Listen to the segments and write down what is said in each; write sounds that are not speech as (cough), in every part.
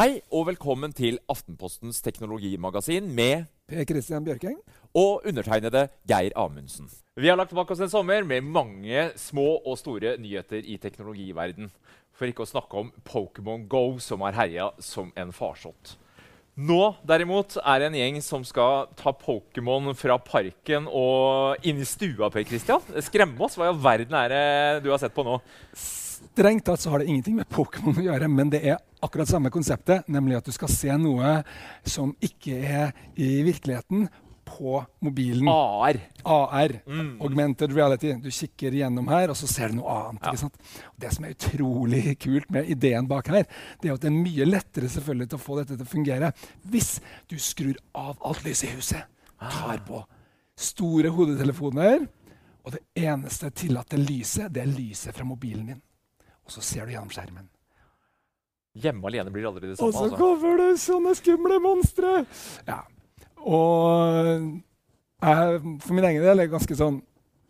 Hei og velkommen til Aftenpostens teknologimagasin med Per Christian Bjørking. og undertegnede Geir Amundsen. Vi har lagt bak oss en sommer med mange små og store nyheter i teknologiverden. For ikke å snakke om Pokémon Go, som har herja som en farsott. Nå derimot er det en gjeng som skal ta Pokémon fra parken og inn i stua. Per Christian. Skremme oss. Hva i all verden er det du har sett på nå? Strengt tatt så har det ingenting med Pokémon å gjøre, men det er akkurat samme konseptet, nemlig at du skal se noe som ikke er i virkeligheten, på mobilen. AR. AR, Mm. augmented reality. Du kikker gjennom her, og så ser du noe annet. Ja. det som er utrolig kult med ideen bak her, det er at det er mye lettere selvfølgelig til å få dette til å fungere hvis du skrur av alt lyset i huset. Tar på store hodetelefoner, og det eneste tillatte lyset, det er lyset fra mobilen din. Og så ser du gjennom skjermen. Hjemme alene blir det aldri det Og så altså. kommer det sånne skumle monstre! Ja. Og jeg, for min egen del er ganske sånn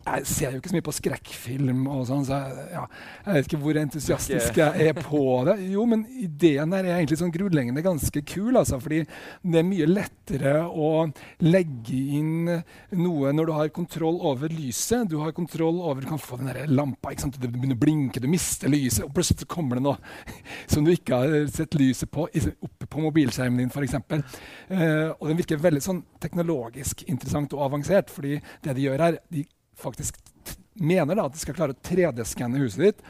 Jeg ser jo ikke så mye på skrekkfilm, og sånn, så jeg, ja, jeg vet ikke hvor entusiastisk jeg er på det. Jo, men ideen her er egentlig sånn grunnleggende ganske kul. Altså, fordi det er mye lettere å legge inn noe når du har kontroll over lyset. Du har kontroll over, du kan få den der lampa, ikke sant? det begynner å blinke, du mister lyset, og plutselig så kommer det noe (laughs) som du ikke har sett lyset på, oppe på mobilskjermen din f.eks. Uh, og den virker veldig sånn teknologisk interessant og avansert, fordi det de gjør her, de faktisk mener da at de skal klare å 3D-skanne huset ditt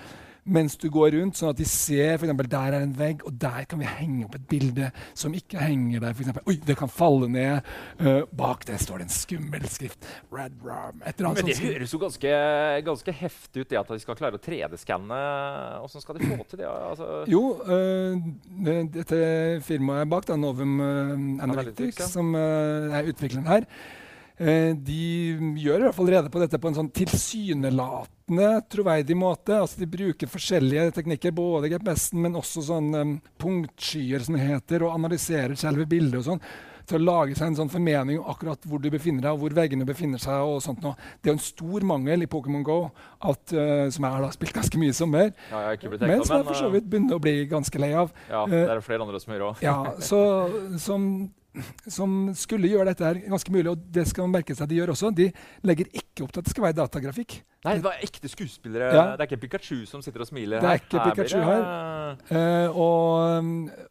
mens du går rundt, sånn at de ser eksempel, der er en vegg, og der kan vi henge opp et bilde som ikke henger der. For eksempel. Oi, det kan falle ned. Uh, bak det står det en skummel skrift. Red Rum. Et eller annet Men det sånt høres jo ganske, ganske heftig ut, det at de skal klare å 3D-skanne. Åssen skal de få til det? Altså, Jo, uh, dette firmaet bak, da, Novum øh, Analytics, Analytics, ja. som uh, er utvikleren her, de gjør i hvert fall rede på dette på en sånn tilsynelatende troverdig måte. Altså, de bruker forskjellige teknikker, både GPS-en, men også sånn um, punktskyer, som det heter, og analyserer selve bildet og sånn. Til å lage seg en sånn formening om akkurat hvor du befinner deg, og hvor veggene befinner seg. og sånt noe. Det er en stor mangel i Pokémon Go, at, uh, som jeg har spilt ganske mye i sommer. ja, jeg har ikke blitt Men som jeg for så vidt begynner å bli ganske lei av. uh, ja, det er det flere andre som gjør òg. Ja, så, som, som skulle gjøre dette her ganske mulig, og det skal man merke seg de gjør også. De legger ikke opp til at det skal være datagrafikk. Nei, det var ekte skuespillere. Ja. Det er ikke Pikachu som sitter og smiler Det er her. ikke blir Pikachu her. uh, og,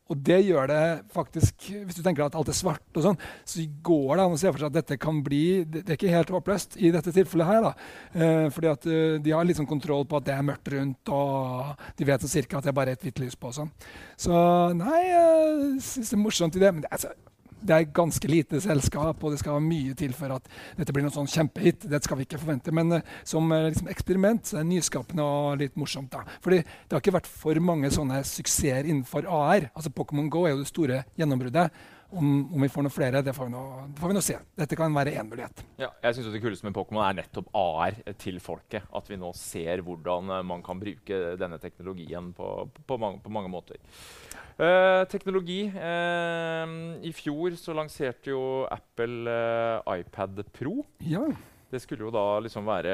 og det gjør det faktisk Hvis du tenker at alt er svart, og sånn, så går det an å se for seg at dette kan bli Det, det er ikke helt håpløst i dette tilfellet her. da. Uh, fordi at uh, de har liksom kontroll på at det er mørkt rundt, og de vet så cirka at det er bare et hvitt lys på. og sånn. Så nei, jeg syns det er morsomt i det. Men det, altså, det er ganske lite selskap, og det skal mye til for at dette blir noe sånn kjempehit. Det skal vi ikke forvente. Men uh, som uh, liksom, eksperiment så er det nyskapende og litt morsomt. da. Fordi det har ikke vært for mange sånne suksesser innenfor AR. Altså Pokémon Go er jo det store gjennombruddet. Om, om vi får noen flere, det får vi nå, får vi nå se. Dette kan være én mulighet. ja, jeg synes Det kuleste med Pokémon er nettopp AR til folket. At vi nå ser hvordan uh, man kan bruke denne teknologien på, på, mange, på mange måter. Eh, teknologi. eh, I fjor så lanserte jo Apple eh, iPad Pro. Ja. Det skulle jo da liksom være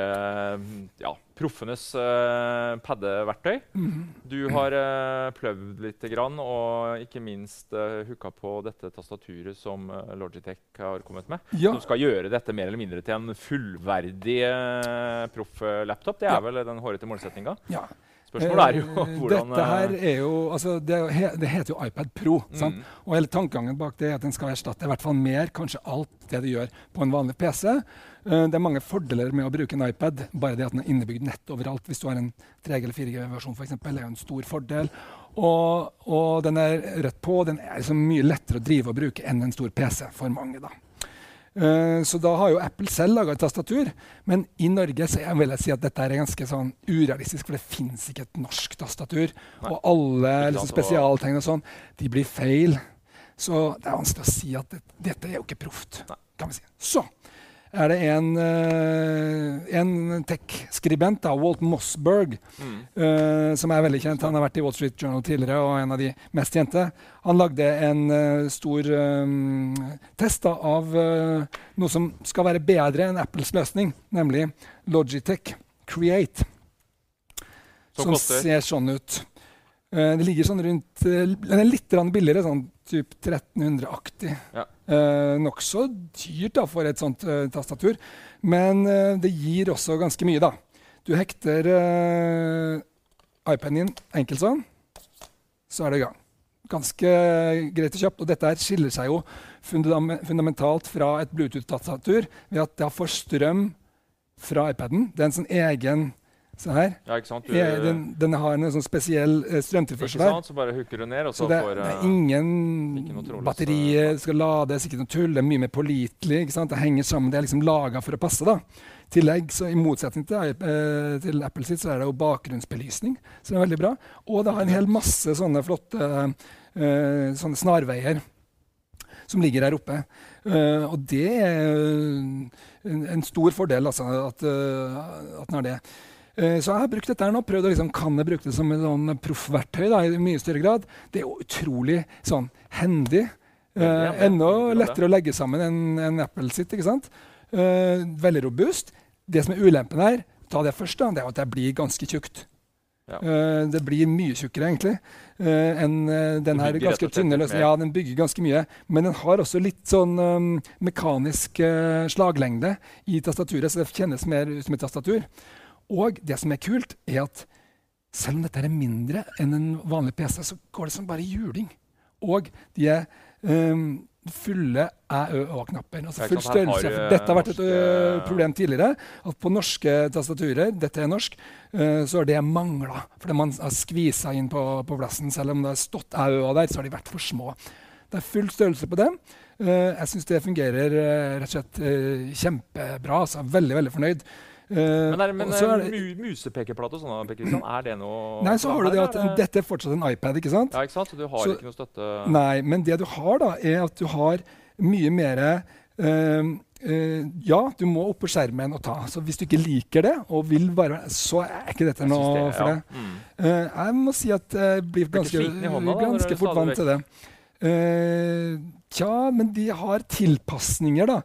mm, ja, proffenes uh, paddeverktøy. Mhm. Du har uh, prøvd litt grann, og ikke minst uh, hooka på dette tastaturet som eh, Logitech har kommet med. ja. Som skal gjøre dette mer eller mindre til en fullverdig uh, proff-laptop. Det er Ja. vel den hårete målsettinga. ja. Spørsmålet er jo (laughs) Eh, hvordan Dette her eh, er jo, altså det, he, det heter jo iPad Pro. sant? mm, Og hele tankegangen bak det er at den skal erstatte i hvert fall mer, kanskje alt det du gjør på en vanlig PC. Uh, det er mange fordeler med å bruke en iPad. Bare det at den er innebygd nett overalt. Hvis du har en 3G eller 4G-versjon, f.eks., er jo en stor fordel. Og, og den er rett på. Den er liksom mye lettere å drive og bruke enn en stor PC for mange. da. Eh, Så da har jo Apple selv laga et tastatur. Men i Norge så jeg vil jeg si at dette er ganske sånn urealistisk, for det fins ikke et norsk tastatur. Nei. Og alle liksom, spesialtegn og sånn, de blir feil. Så det er vanskelig å si at det, dette er jo ikke proft. Kan vi si. Så er det en, eh, en tech-skribent, Walt Mossberg, mm. uh, som er veldig kjent. Han har vært i Wall Street Journal tidligere og en av de mest kjente. Han lagde en uh, stor um, test da, av uh, noe som skal være bedre enn Apples løsning, nemlig Logitech Create. Som som ser sånn ut. Det ligger sånn rundt Den er litt billigere, sånn typ 1300-aktig. Ja. Eh, Nokså dyrt da, for et sånt uh, tastatur, men det gir også ganske mye. da. Du hekter iPaden din enkelt sånn, så er det i gang. Ganske greit og kjapt. Og dette her skiller seg jo fundamentalt fra et Bluetooth-tastatur ved at det har for strøm fra iPaden. Det er en sånn egen Se her. Ja, ikke? Du, den, den, har en sånn spesiell uh, strømtilførsel der. Så bare hooker du ned, og så, så det, får det er ingen batteri skal lades, ikke noe tull. Det er mye mer pålitelig. Det henger sammen. Det er liksom laga for å passe. da. Tillegg, så I motsetning til, til, Apple sitt, så er det jo bakgrunnsbelysning. Så det er veldig bra. Og det har en hel masse sånne flotte uh, sånne snarveier som ligger der oppe. Uh, og det er en, en stor fordel, altså, at, uh, at den har det. Uh, så jeg har brukt dette nå, prøvd å liksom, kan jeg bruke det som et sånn proffverktøy i mye større grad. Det er utrolig sånn hendig. enda lettere å legge sammen enn en Apple sitt. ikke sant? veldig robust. Det som er ulempen her, ta det først, da, det er at det blir ganske tjukt. Ja. Uh, det blir mye tjukkere egentlig uh, enn uh, den her ganske tynne løsningen. Ja, den bygger ganske mye, men den har også litt sånn um, mekanisk slaglengde i tastaturet, så det kjennes mer ut som et tastatur. Og det som er kult, er at selv om dette er mindre enn en vanlig PC, så går det som bare juling. Og de er um, fulle æ-ø-å-knapper. Altså full størrelse. Dette har vært et ø, problem tidligere. at På norske tastaturer dette er norsk, uh, så har det mangla. Fordi man har skvisa inn på, på, plassen. Selv om det har stått æ-ø der, så har de vært for små. Det er full størrelse på det. Uh, jeg syns det fungerer uh, rett og slett kjempebra. Altså, veldig, veldig fornøyd. Uh, men er, men er det, musepekeplate og sånn, er det noe Nei, så har du det at er dette er fortsatt en iPad, ikke sant? Ja, ikke sant? Så du har så, ikke noe støtte Nei, men det du har, da, er at du har mye mer uh, uh, ja, du må opp på skjermen og ta. Så hvis du ikke liker det, og vil bare, så er ikke dette noe det, for ja. det. Mm. Uh, jeg må si at jeg blir ganske, hånda, ganske fort vant til det. Uh, tja, men de har tilpasninger, da.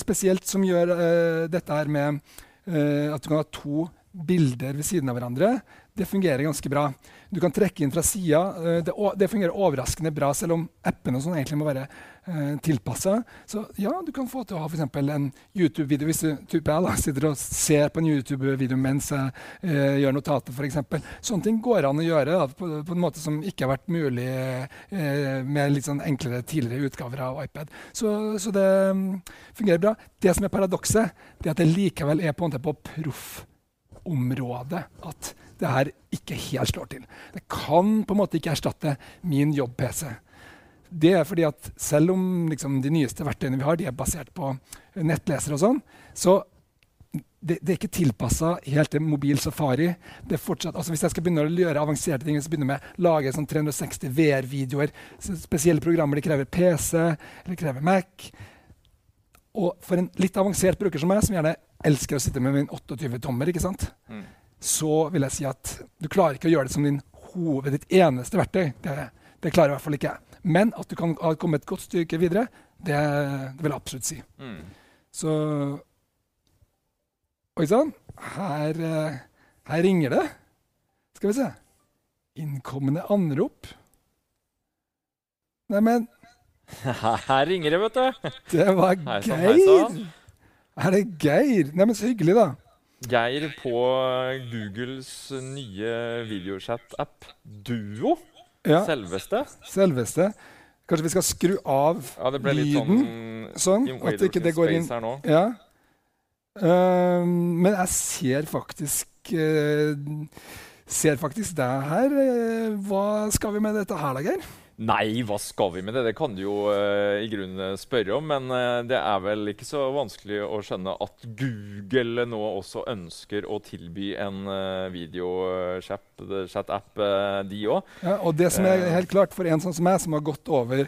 spesielt som gjør dette her med at du kan ha to bilder ved siden av hverandre. Det fungerer ganske bra. Du kan trekke inn fra sida. Uh, det, det, fungerer overraskende bra, selv om appene sånn egentlig må være uh, tilpassa. Så ja, du kan få til å ha f.eks. en YouTube-video hvis du type jeg, da, sitter og ser på en YouTube-video mens jeg uh, gjør notater, f.eks. Sånne ting går an å gjøre da, på, på, en måte som ikke har vært mulig uh, med litt sånn enklere tidligere utgaver av iPad. Så, så det um, fungerer bra. Det som er paradokset, er at det likevel er på på proffområdet at det her ikke helt slår til. Det kan på en måte ikke erstatte min jobb-PC. Det er fordi at selv om liksom, de nyeste verktøyene vi har, de er basert på nettlesere og sånn, så det, det, er ikke tilpassa helt til mobil safari. Det er fortsatt, altså Hvis jeg skal begynne å gjøre avanserte ting, hvis jeg begynner med å lage sånn 360 VR-videoer. Spesielle programmer de krever PC eller krever Mac. Og for en litt avansert bruker som meg, som gjerne elsker å sitte med min 28-tommer, ikke sant? Mm. Så vil jeg si at du klarer ikke å gjøre det som din hoved, ditt eneste verktøy. Det, det klarer i hvert fall ikke jeg. Men at du kan komme et godt stykke videre, det, det vil jeg absolutt si. Mm. Så Oi sann, her, eh, her, ringer det. Skal vi se. Innkommende anrop. Neimen (laughs) Her ringer det, vet du. Det var Geir. Er det Geir? Neimen, så hyggelig, da. Geir på Googles nye videochat-app Duo. Ja. Selveste. Selveste. Kanskje vi skal skru av ja, det lyden, sånn, sånn at ikke det går inn. Ja. Uh, men jeg ser faktisk uh, Ser faktisk deg her. Uh, hva skal vi med dette her, da, Geir? Nei, hva skal vi med det? Det kan du jo uh, i grunnen spørre om. Men uh, det er vel ikke så vanskelig å skjønne at Google nå også ønsker å tilby en uh, videochat-app, de òg. Ja, og det som er helt klart for en sånn som meg, som har gått over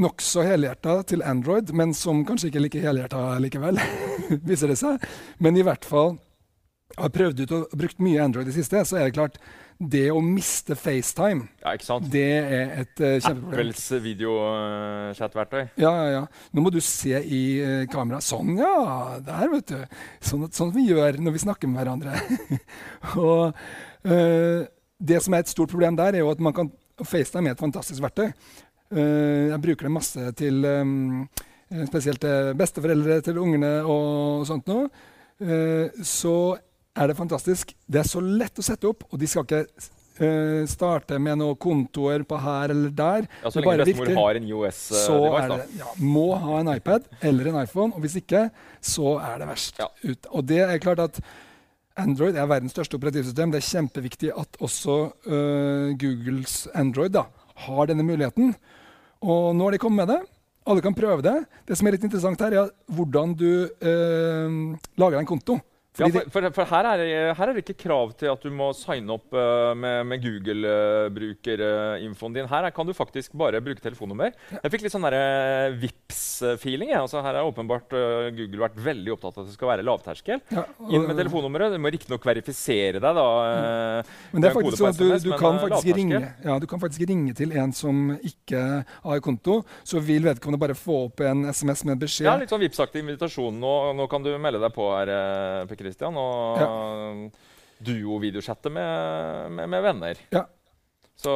nokså helhjerta til Android, men som kanskje ikke er like helhjerta likevel, (laughs) viser det seg. Men i hvert fall har prøvd ut og brukt mye Android i det siste, så er det klart det å miste FaceTime, ja, det er et uh, kjempeproblem. Apples videochat-verktøy. Ja, ja, ja. Nå må du se i uh, kameraet. Sånn, ja. Der, vet du. Sånn, sånn vi gjør når vi snakker med hverandre. (laughs) og uh, det som er et stort problem der, er jo at man kan FaceTime er et fantastisk verktøy. Uh, jeg bruker det masse til um, spesielt til besteforeldre til ungene og sånt noe. Så er det fantastisk. Det er så lett å sette opp, og de skal ikke uh, starte med noen kontoer på her eller der. Ja, Så lenge bestemor har en IOS-device, da. det, ja, må ha en iPad eller en iPhone. Og hvis ikke, så er det verst. Ja. ut. Og det er klart at Android er verdens største operativsystem. Det er kjempeviktig at også uh, Googles Android da, har denne muligheten. Og nå har de kommet med det. Alle kan prøve det. Det som er litt interessant her, er hvordan du uh, lager en konto. Ja, for, for, for her, er, her, er, det ikke krav til at du må signe opp uh, med, med Google-brukerinfoen uh, din. Her er, kan du faktisk bare bruke telefonnummer. Jeg fikk litt sånn uh, Vips-feeling. Altså, her har åpenbart uh, Google vært veldig opptatt av at det skal være lavterskel. Ja, og, Inn med telefonnummeret. Du må riktignok verifisere deg. da. men det er faktisk sånn at du, du, kan faktisk ringe, ja, du kan faktisk ringe til en som ikke har konto. Så vil vedkommende bare få opp en SMS med beskjed. Ja, litt sånn Vipps-aktig invitasjon. Nå, nå, kan du melde deg på her. Christian, og ja. duo-videochatte med, med, med, venner. Ja. Så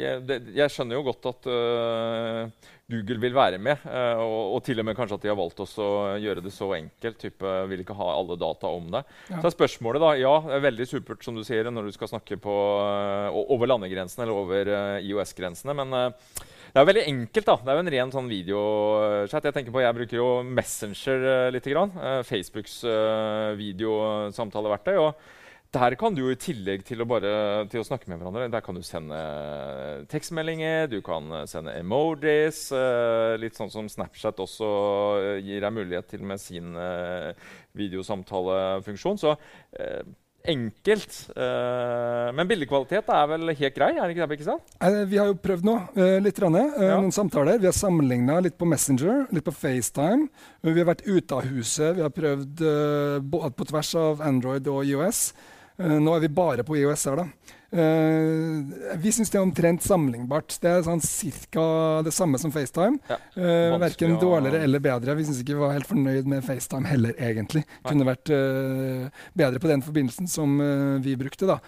jeg, det, jeg, skjønner jo godt at uh, Google vil være med, uh, og, og, til og med kanskje at de har valgt å gjøre det så enkelt. Type, vil ikke ha alle data om det. Ja. Så er spørsmålet da, ja, det er veldig supert som du sier, når du skal snakke på, uh, over landegrensene eller over IOS-grensene. men det er veldig enkelt. da. Det er jo en ren sånn videochat. Jeg tenker på, jeg bruker jo Messenger uh, litt. Grann. Uh, Facebooks uh, videosamtaleverktøy. og der kan du jo i tillegg til å, bare, til å snakke med hverandre, der kan du sende tekstmeldinger, du kan sende emojis. litt sånn som Snapchat også gir deg mulighet til med sin videosamtalefunksjon. Så enkelt. Men bildekvalitet er vel helt grei? er det ikke det, Bekkestad? Vi har jo prøvd nå, litt. Rann, ja. Noen samtaler. Vi har sammenligna litt på Messenger, litt på FaceTime. vi har vært ute av huset. Vi har prøvd på tvers av Android og IOS. Nå er vi bare på IOS her, da. Uh, vi syns det er omtrent sammenlignbart. Det er sånn ca. det samme som FaceTime. Ja, uh, Verken dårligere eller bedre. Vi syns ikke vi var helt fornøyd med FaceTime heller, egentlig. Nei. Kunne vært uh, bedre på den forbindelsen som vi brukte. da.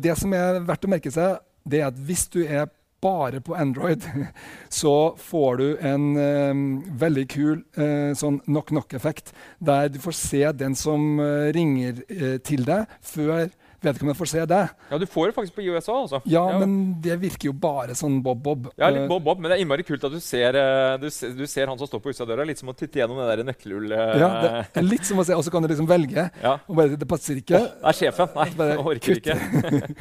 det som er verdt å merke seg, det er at hvis du er bare på Android, (laughs) så får du en um, veldig kul uh, sånn knock-knock-effekt, der du får se den som uh, ringer uh, til deg, før vedkommende får se det. Ja, Du får det faktisk på IOS òg. Altså. Ja, ja, men det virker jo bare sånn bob-bob. Ja, litt bob-bob, men det er innmari kult at du ser, eh, du ser, du ser han som står på utsida av døra. Litt som å titte gjennom det der nøkkelhullet. Ja, det er litt som å se, og så kan du liksom velge. Ja. Og bare, det passer ikke. Oh, det er sjefen. Nei, (laughs) jeg orker ikke.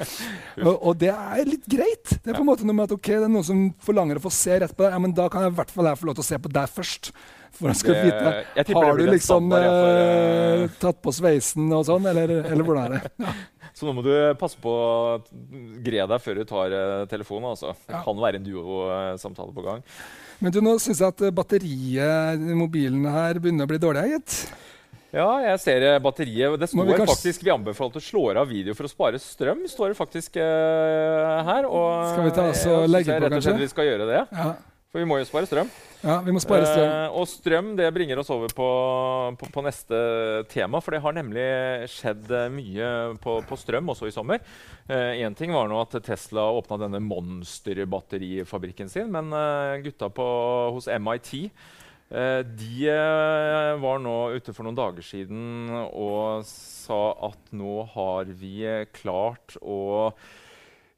(laughs) og, og, det er litt greit. Det er på en måte noe med at ok, det er noen som forlanger å få se rett på deg. Ja, men da kan jeg i hvert fall få lov til å se på deg først. For jeg skal det, vite Har du liksom for, uh, tatt på sveisen og sånn, eller, eller hvordan er det? (laughs) Ja. Så nå må du passe på å gre deg før du tar uh, telefonen. Altså. Det kan være en duo-samtale på gang. Men du, nå syns jeg at batteriet i mobilen her begynner å bli dårlig, gitt. Ja, jeg ser batteriet. Det står vi faktisk vi anbefaler å slå av video for å spare strøm. står det faktisk uh, her. Og skal vi ta oss og legge på, kanskje? Rett og slett vi skal gjøre det. Ja. For vi må jo spare strøm. Ja, vi må spare strøm. Eh, og strøm det bringer oss over på, på, på, neste tema. For det har nemlig skjedd eh, mye på, på strøm også i sommer. Én eh, ting var nå at Tesla åpna denne monsterbatterifabrikken sin. Men eh, gutta på, hos MIT eh, de eh, var nå ute for noen dager siden og sa at nå har vi klart å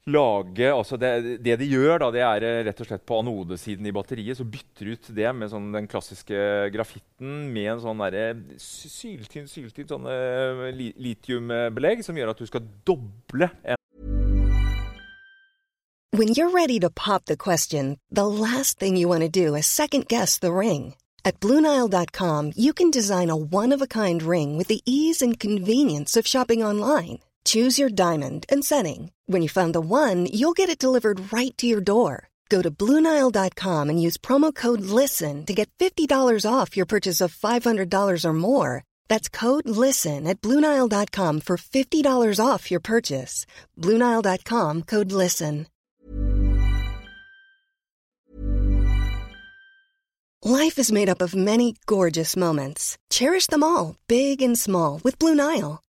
lage altså det, det, de gjør, da, det er eh, rett og slett på anodesiden i batteriet så bytter ut det med sånn, den klassiske grafitten med en sånn syltynn syltynn sånn, uh, litiumbelegg som gjør at du skal doble en When you're ready to pop the question, the last thing you want to do is second guess the ring. At BlueNile.com you can design a one-of-a-kind ring with the ease and convenience of shopping online. Choose your diamond and setting. When you find the one, you'll get it delivered right to your door. Go to Bluenile.com and use promo code LISTEN to get $50 off your purchase of $500 or more. That's code LISTEN at Bluenile.com for $50 off your purchase. Bluenile.com code LISTEN. Life is made up of many gorgeous moments. Cherish them all, big and small, with Blue Nile.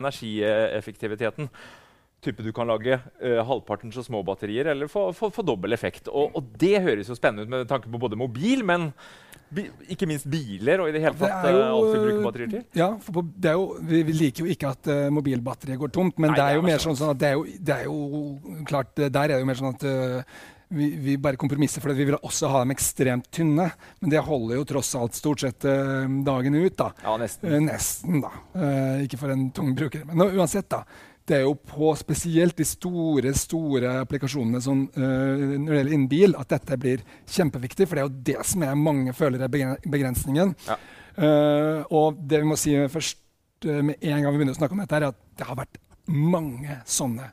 Energieffektiviteten. Type du kan lage uh, halvparten så små batterier eller få, få, få dobbel effekt. Og, og det høres jo spennende ut med tanke på både mobil, men bi, ikke minst biler og i det hele tatt det jo, eh, alt vi bruker batterier til. Ja, for på, det er jo, vi, vi liker jo ikke at uh, mobilbatteriet går tomt, men Nei, det er det jo er mer sånn, sånn at det er jo, det er jo klart Der er det jo mer sånn at uh, vi, vi bare kompromisser, for vi vil også ha dem ekstremt tynne. Men det holder jo tross alt stort sett uh, dagen ut. da. Ja, nesten. Eh, nesten, da. Eh, ikke for en tung bruker. Men nå, uansett, da. Det er jo på spesielt de store store applikasjonene som, eh, når det gjelder innen bil, at dette blir kjempeviktig. For det er jo det som er mange føler er begrensningen. Ja. Eh, og det vi må si først eh, med en gang vi begynner å snakke om dette, er at det har vært mange sånne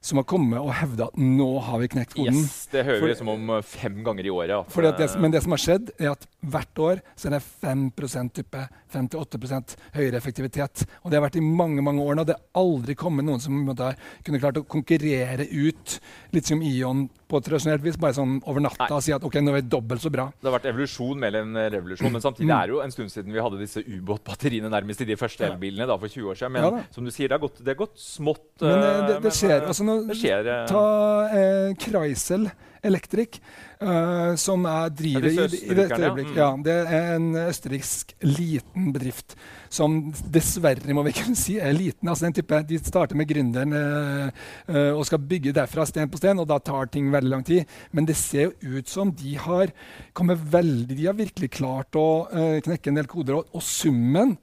som har kommet og hevda at nå har vi knekt koden. Yes, det hører vi som om eh, fem ganger i året. Ja. Det, eh, men det som har skjedd, er at hvert år så er det 5 type 5-8% høyere effektivitet. Og det har vært i mange mange år nå. Det har aldri kommet noen som har kunne klart å konkurrere ut litium-ion på tradisjonelt vis, bare sånn over natta og si at OK, nå er vi dobbelt så bra. Det har vært evolusjon mer enn revolusjon. Men samtidig er det jo en stund siden vi hadde disse ubåtbatteriene nærmest i de første elbilene da, for 20 år siden. Men Ja som du sier, det har gått, det har gått smått. Men det, eh, det, det skjer. eh, Altså, nå, det skjer eh, Ta eh, Kreisel Electric, uh, som er driver Ja, i, i dette østerrikerne, ja. Mm. Ja, det er en østerriksk liten bedrift som dessverre må vi kunne si er liten. Altså de starter med gründeren uh, og skal bygge derfra sten på sten, og da tar ting veldig lang tid. Men det ser jo ut som de har kommet veldig, de har virkelig klart å uh, knekke en del koder. Og, og summen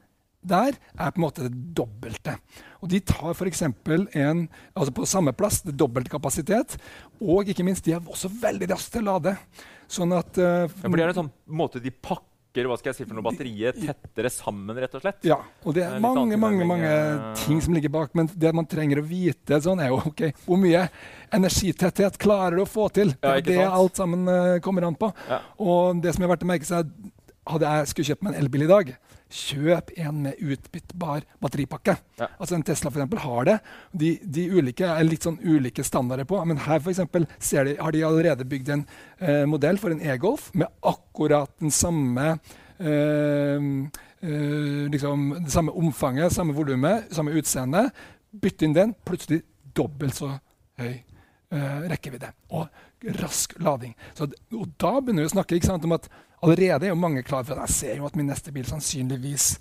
der er på en måte det dobbelte. Og de tar f.eks. en altså på samme plass, det dobbelte kapasitet. Og ikke minst, de er også veldig raskt til å lade. Sånn at uh, ja, for det er en sånn måte de pakker hva skal jeg si for noe, batteriet tettere sammen, rett og slett. Ja, og det er er mange mange, mange eh. ting som ligger bak. Men det man trenger å vite, sånn er jo ok, hvor mye energitetthet klarer du å få til. Det er det alt sammen eh, kommer an på. Ja. Og det som er verdt å merke seg, hadde jeg skulle kjøpt meg en elbil i dag, kjøp en med utbyttbar batteripakke. Ja. Altså En Tesla for eksempel, har det. De, de ulike er litt sånn ulike standarder på. Men her for eksempel, ser de, har de allerede bygd en eh, modell for en e-Golf med akkurat den samme eh, eh, liksom, det samme omfanget, samme volumet, samme utseende. Bytte inn den, plutselig dobbelt så høy rekkevidde. Og rask lading. Så, og da begynner vi å snakke ikke sant, om at allerede er jo mange klare for at jeg ser jo at min neste bil sannsynligvis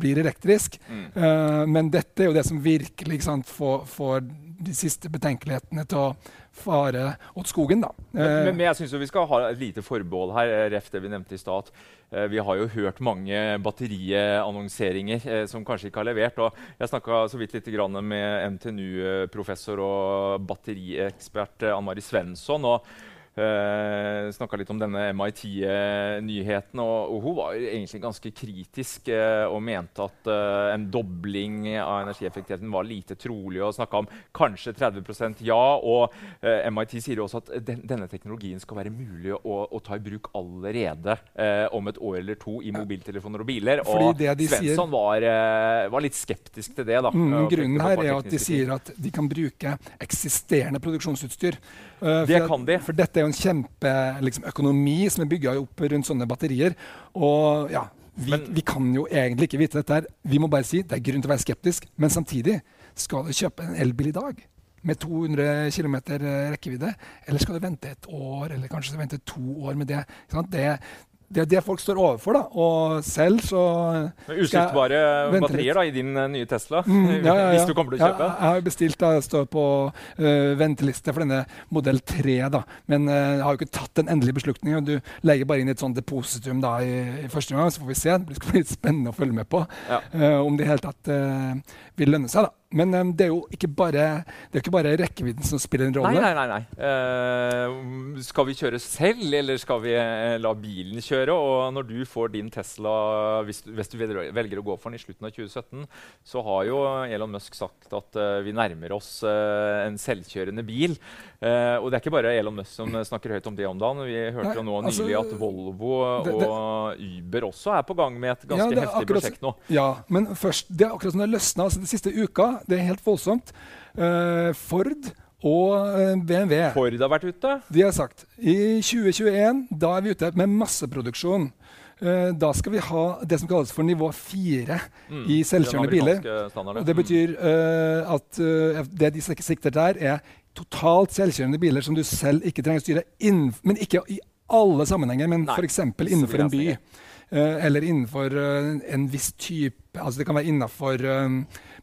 blir elektrisk. Eh, men dette er jo det som virkelig sant, får, får de siste betenkelighetene til å fare åt skogen. da. Men, Eh, men, men jeg synes jo vi skal ha et lite forbehold her. eh, Ref det vi nevnte i stad. Eh, vi har jo hørt mange batteriannonseringer som kanskje ikke har levert. og Jeg snakka så vidt litt grann med NTNU-professor og batteriekspert Ann Mari Svensson. og Uh, Snakka litt om denne MIT-nyheten. Og, og hun var egentlig ganske kritisk uh, og mente at uh, en dobling av energieffektiviteten var lite trolig. Og snakka om kanskje 30% ja. Og eh, MIT sier jo også at den, denne teknologien skal være mulig å, å ta i bruk allerede eh, om et år eller to i mobiltelefoner og biler. Fordi og Svensson var, eh, var litt skeptisk til det. da. Mm, grunnen her er at de sier at de kan bruke eksisterende produksjonsutstyr. Det kan de. For dette er jo en kjempeøkonomi liksom, økonomi som er bygga opp rundt sånne batterier. Og ja, vi, Men- vi kan jo egentlig ikke vite dette her. Vi må bare si det er grunn til å være skeptisk, men samtidig skal du kjøpe en elbil i dag med 200 km rekkevidde, eller skal du vente et år, eller kanskje vente to år med det? Ikke sant? det det er det folk står overfor. da. Og selv så Uskiftbare batterier da, i din eh, nye Tesla, Mm, ja, (laughs) ja, ja. hvis du kommer til å kjøpe. Ja, jeg har bestilt, da, jeg står på uh, venteliste for denne modell 3. da. Men uh, jeg har jo ikke tatt den endelige beslutningen. Du legger bare inn et sånt depositum da i, i første gang, så får vi se. Det skal bli litt spennende å følge med på Ja. eh, om det i hele tatt vil lønne seg. da. Men um, det er jo ikke bare, det ikke bare rekkevidden som spiller en rolle. nei, nei. nei. Eh, skal vi kjøre selv, eller skal vi uh, la bilen kjøre? Og når du får din Tesla, hvis, du- hvis du velger å gå for den i slutten av 2017, så har jo Elon Musk sagt at uh, vi nærmer oss en selvkjørende bil. Og det er ikke bare Elon Musk som snakker høyt om det om dagen. Vi hørte jo nå altså, nylig at Volvo det- det- og Uber også er på gang med et ganske er heftig akkurat- prosjekt nå. Ja, men først, det er akkurat som det løsna altså, den siste uka. Det er helt voldsomt. Uh, Ford og eh, BMW Ford har vært ute. de har sagt i 2021 da er vi ute med masseproduksjon. Eh, da skal vi ha det som kalles for nivå 4 Mm, i selvkjørende biler. det betyr uh, at uh, det de sikter der, er totalt selvkjørende biler som du selv ikke trenger å styre, men ikke i alle sammenhenger, men f.eks. innenfor en by. eller innenfor en viss type Altså det kan være innafor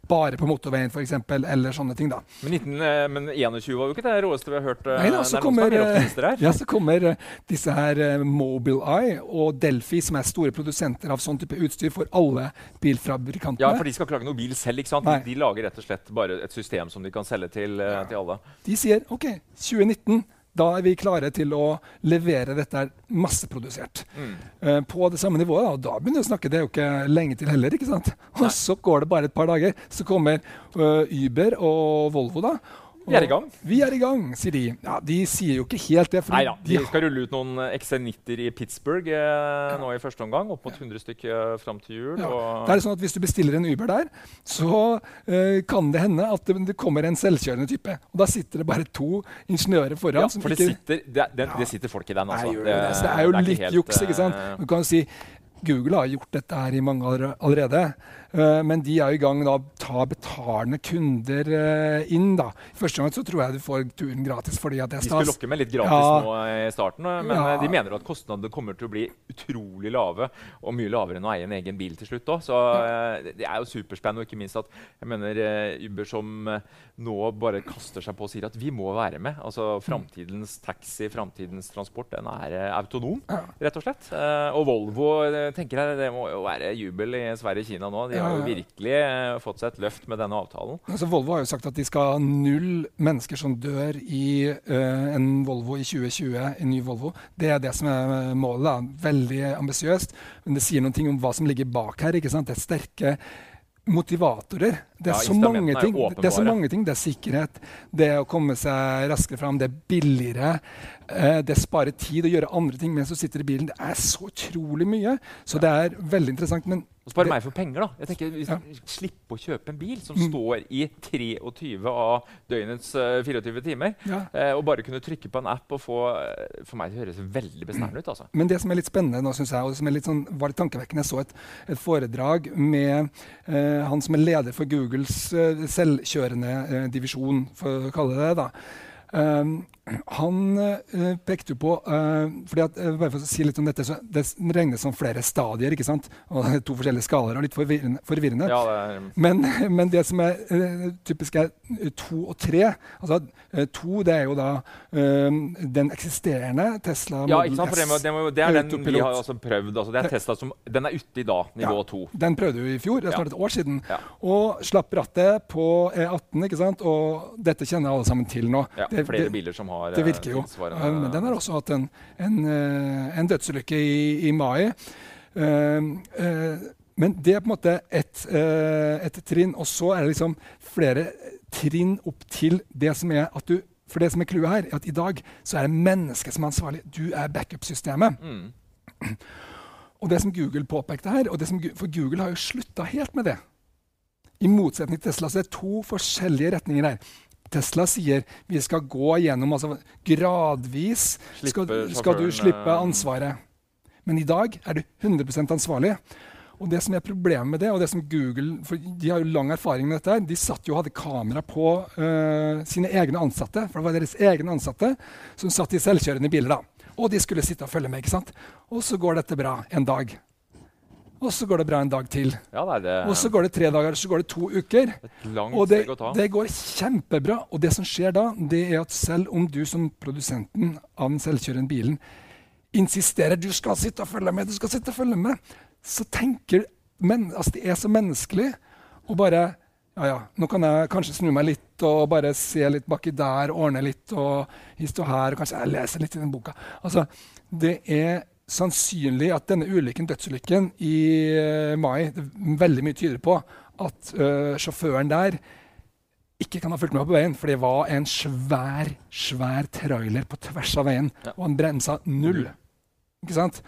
bare på motorveien, f.eks., eller sånne ting. da. Men, 19, eh, men 21 var jo ikke det råeste vi har hørt. eh, Nei da, så er kommer, er mer eh, ja, så kommer disse her Mobileye og Delphi, som er store produsenter av sånn type utstyr for alle bilfabrikantene. Ja, for de skal ikke lage noe bil selv. ikke sant? De, de lager rett og slett bare et system som de kan selge til, ja. til alle. De sier OK, 2019. Da er vi klare til å levere dette masseprodusert. Mm. Uh, på det samme nivået. Og da begynner vi å snakke, det er jo ikke lenge til heller. ikke sant? Og så går det bare et par dager, så kommer uh, Uber og Volvo, da. Vi er i gang. Vi er i gang, sier de. Ja, De sier jo ikke helt det. Nei da. De de skal rulle ut noen eh, XC90-er i Pittsburgh eh, nå i første omgang. Opp mot 100 stykker eh, fram til jul. Ja. Det er sånn at Hvis du bestiller en Uber der, så eh, kan det hende at det, det kommer en selvkjørende type. Og Da sitter det bare to ingeniører foran. ja, som for det sitter, det, det, det sitter folk i den, altså. Nei, det, det. Er jo litt juks. ikke sant? eh, Du kan jo si Google har gjort dette her i mange år allerede. Eh, men de er i gang med å ta betalende kunder eh, inn. da. Første gang så tror jeg du får turen gratis fordi at det er stas. De skulle lokke med litt gratis Ja. nå i starten, eh, men Ja. eh, de mener at kostnadene kommer til å bli utrolig lave. Og mye lavere enn å eie en egen bil til slutt òg. Så eh, det- er jo superspennende. Og ikke minst at jeg mener eh, Uber som eh, nå bare kaster seg på og sier at vi må være med. Altså Framtidens taxi, framtidens transport, den er eh, autonom, rett og slett. Eh, og Volvo eh, tenker jeg, det må jo være jubel i Sverige og Kina nå. De har jo virkelig eh, fått seg et løft med denne avtalen. Altså, Volvo har jo sagt at de skal ha null mennesker som dør i uh, en Volvo i 2020. En ny Volvo. Det er det som er målet. da. Veldig ambisiøst. Men det sier noen ting om hva som ligger bak her. ikke sant? Det er sterke motivatorer. Det er, Ja, så mange ting. Er det er så mange ting. Det er sikkerhet, det er å komme seg raskere fram, det er billigere. eh, det sparer tid å gjøre andre ting mens du sitter i bilen. Det er så utrolig mye. Så det er veldig interessant. Men Og spare det- meg for penger, da. Jeg tenker, Ja. Slippe å kjøpe en bil som Mm. står i 23 av døgnets uh, 24 timer. Ja. eh, og bare kunne trykke på en app og få eh, For meg det høres veldig besnærende ut. altså. (clears throat) Men det som er litt spennende nå, synes jeg, og som er litt sånn, var litt tankevekkende, jeg så et, et foredrag med eh, han som er leder for Googles eh, selvkjørende eh, divisjon, for å kalle det det. Han eh, pekte på eh, fordi at, eh, bare for å si litt om dette, så Det regnes som flere stadier, ikke sant? og (laughs) to forskjellige skalaer. og Litt forvirrende. forvirrende. Ja, det er, Men, (laughs) men det som er eh, typisk, er eh, to og tre. Altså, eh, to det er jo da den eksisterende Tesla ja Model ikke sant? For det, må, det, må, det er den vi har altså prøvd. altså Det er Tesla som Den er ute i dag, nivå Ja. to. Den prøvde vi i fjor, det er snart et år siden. Ja. Og slapp rattet på E18. ikke sant? Og dette kjenner alle sammen til nå. Ja, Det- flere det- biler som har Det eh, virker jo. Uh, Men den har også hatt en, en, uh, en dødsulykke i, i mai. Men det er på en måte et, uh, et trinn. Og så er det liksom flere trinn opp til det som er at du For det som er clouet her, er at i dag så er det mennesket som er ansvarlig. Du er backup-systemet. Mm. Og det som Google påpekte her, og det som, for Google har jo slutta helt med det. I motsetning til Tesla så er det to forskjellige retninger her. Tesla sier vi skal gå gjennom altså gradvis skal, Slippe skal du slippe eh, ansvaret. Men i dag er du 100% ansvarlig. Og det som er problemet med det, og det som Google for De har jo lang erfaring med dette. her, De satt jo og hadde kamera på uh, sine egne ansatte. For det var deres egne ansatte som satt i selvkjørende biler. da. Og de skulle sitte og følge med. ikke sant? Og så går dette bra en dag. Og så går det bra en dag til. Ja, er det. Og så går det tre dager, så går det to uker. Og det, det går kjempebra. Og det som skjer da, det er at selv om du som produsenten av den selvkjørende bilen insisterer du skal sitte og følge med, du skal sitte og følge med, så tenker men, altså Det er så menneskelig å bare ja, ja, nå kan jeg kanskje snu meg litt og bare se litt baki der, ordne litt og stå her, og kanskje jeg leser litt i den boka. Altså, det er sannsynlig at denne ulykken, dødsulykken i eh, mai Veldig mye tyder på at uh, sjåføren der ikke kan ha fulgt med på veien, for det var en svær, svær trailer på tvers av veien, Ja. og han bremsa null. Ikke sant?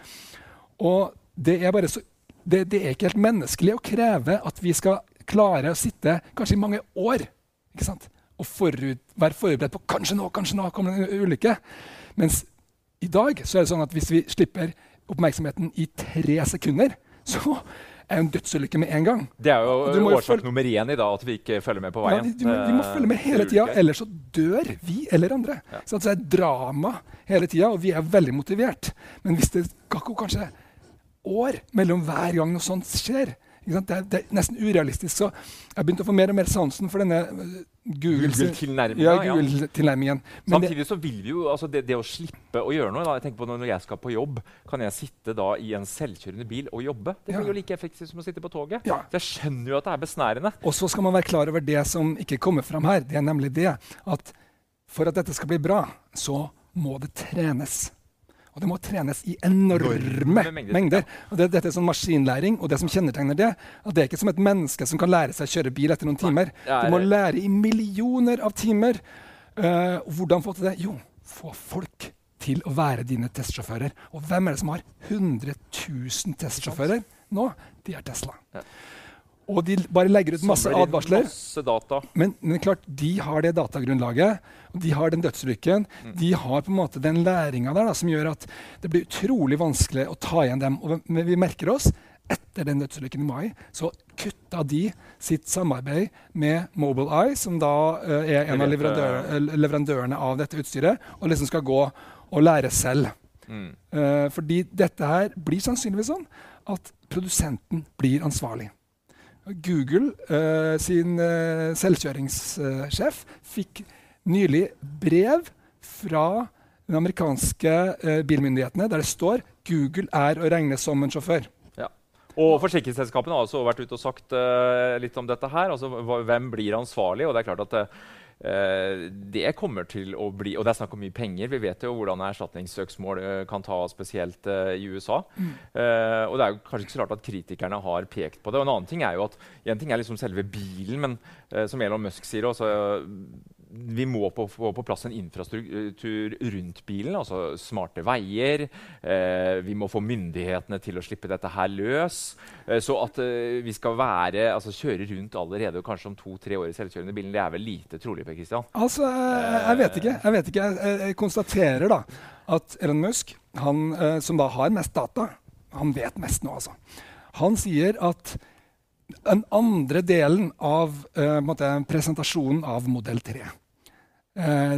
Og det er bare så det, det er ikke helt menneskelig å kreve at vi skal klare å sitte kanskje i mange år ikke sant? og forut, være forberedt på kanskje nå, kanskje nå kommer det en ulykke. Mens i dag så er det sånn at hvis vi slipper oppmerksomheten i tre sekunder, så er en dødsulykke med en gang. Det er jo årsak nummer én i dag, at vi ikke følger med på Ja, veien. vi, vi, må, vi må følge med hele tida, ellers så dør vi eller andre. Så det er drama hele tida, og vi er veldig motivert. Men hvis det går gå kanskje år mellom hver gang noe sånt skjer? Det, er, det er nesten urealistisk. Så jeg har begynt å få mer og mer sansen for denne Google- Google-tilnærmingen, Ja, ja. Google-tilnærmingen. Samtidig så vil vi jo, altså det, det å slippe å gjøre noe da, jeg tenker på Når jeg skal på jobb, kan jeg sitte da i en selvkjørende bil og jobbe? Det Ja. blir jo like effektivt som å sitte på toget. Ja. Så jeg skjønner jo at det er besnærende. Og så skal man være klar over det som ikke kommer fram her. Det er nemlig det at for at dette skal bli bra, så må det trenes. Og det må trenes i enorme Enorme mengder, mengder. Og det, dette er sånn maskinlæring, og det som kjennetegner det, at det er ikke som et menneske som kan lære seg å kjøre bil etter noen timer. det er- Du må lære i millioner av timer. Uh, hvordan få til det? Jo, få folk til å være dine testsjåfører. Og hvem er det som har 100 000 testsjåfører nå? De er Tesla. Og de bare legger ut masse advarsler. Masse data. Men, men klart, de har det datagrunnlaget, de har den dødsulykken. De har på en måte den læringa der da, som gjør at det blir utrolig vanskelig å ta igjen dem. Og vi, vi merker oss etter den dødsulykken i mai så kutta de sitt samarbeid med Mobileye, som da uh, er en av leverandør, eh, leverandørene av dette utstyret, og liksom skal gå og lære selv. Mm. Uh, fordi dette her blir sannsynligvis sånn at produsenten blir ansvarlig. Google eh, sin eh, selvkjøringssjef fikk nylig brev fra de amerikanske eh, bilmyndighetene der det står Google er å regne som en sjåfør. Ja. Og Forsikringsselskapene har også vært ute og sagt eh, litt om dette. her, altså Hvem blir ansvarlig? Og det er klart at eh, det kommer til å bli Og det er snakk om mye penger. Vi vet jo hvordan erstatningssøksmål eh, kan ta, spesielt eh, i USA. Eh, og det er jo kanskje ikke så rart at kritikerne har pekt på det. Og en annen ting er jo at En ting er liksom selve bilen, men uh, som Elon Musk sier også, vi må på, få på plass en infrastruktur rundt bilen, altså smarte veier. Eh, vi må få myndighetene til å slippe dette her løs. Eh, så at eh, vi skal være, altså kjøre rundt allerede og kanskje om to-tre år i selvkjørende bilen, det er vel lite trolig. Per Christian. Altså, jeg, jeg vet ikke. Jeg, vet ikke. Jeg, jeg, konstaterer da at Elon Musk, han, eh, som da har mest data, han vet mest nå, altså. Han sier at den andre delen av uh, presentasjonen av modell 3 eh,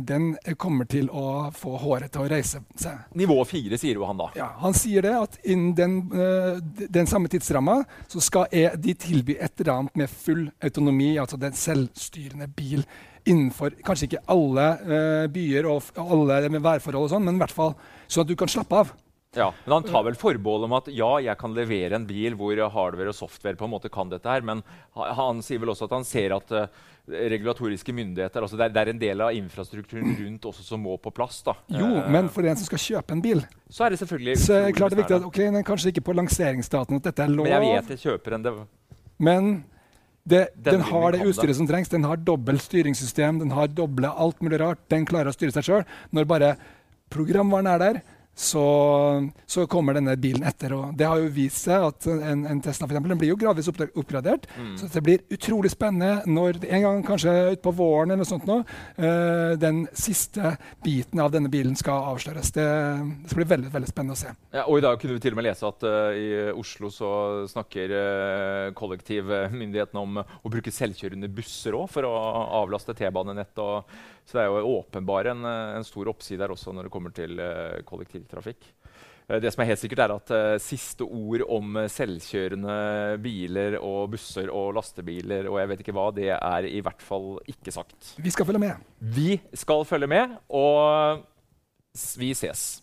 den kommer til å få håret til å reise seg. Nivå fire, sier jo han da. Ja, han sier det at innen den, eh, den samme tidsramma så skal e- de tilby et eller annet med full autonomi, altså den selvstyrende bil, innenfor kanskje ikke alle eh, byer og alle med værforhold, og sånn, men i hvert fall sånn at du kan slappe av. Ja, men han tar vel forbehold om at ja, jeg kan levere en bil hvor hardware og software på en måte kan dette her, men han sier vel også at han ser at uh, regulatoriske myndigheter altså det, er, det er en del av infrastrukturen rundt også som må på plass. da. Jo, Eh, men for en som skal kjøpe en bil, så er det selvfølgelig så er det klart det er viktig at ok, den er kanskje ikke på lanseringsdaten at dette er lov, Men jeg vet jeg kjøper en det, men det, Den den har det det. utstyret som trengs. Den har dobbelt styringssystem, den har doble alt mulig rart. Den klarer å styre seg sjøl. Når bare programvaren er der, så, så kommer denne bilen etter. Og det har jo vist seg at en, en Tesla for eksempel, den blir jo gradvis oppgradert. Mm. Så det blir utrolig spennende når en gang kanskje utpå våren eller noe sånt nå, uh, den siste biten av denne bilen skal avsløres. Det, det blir veldig, veldig spennende å se. Ja, og I dag kunne vi til og med lese at uh, i Oslo så snakker uh, kollektivmyndighetene om å bruke selvkjørende busser òg for å avlaste T-banenett og Så det er jo åpenbart en, eh, en stor oppside her også når det kommer til uh, kollektivtrafikk. Uh, det som er helt sikkert er at Siste ord om selvkjørende biler og busser og lastebiler og jeg vet ikke hva, det er i hvert fall ikke sagt. Vi skal følge med. Vi skal følge med, og vi ses.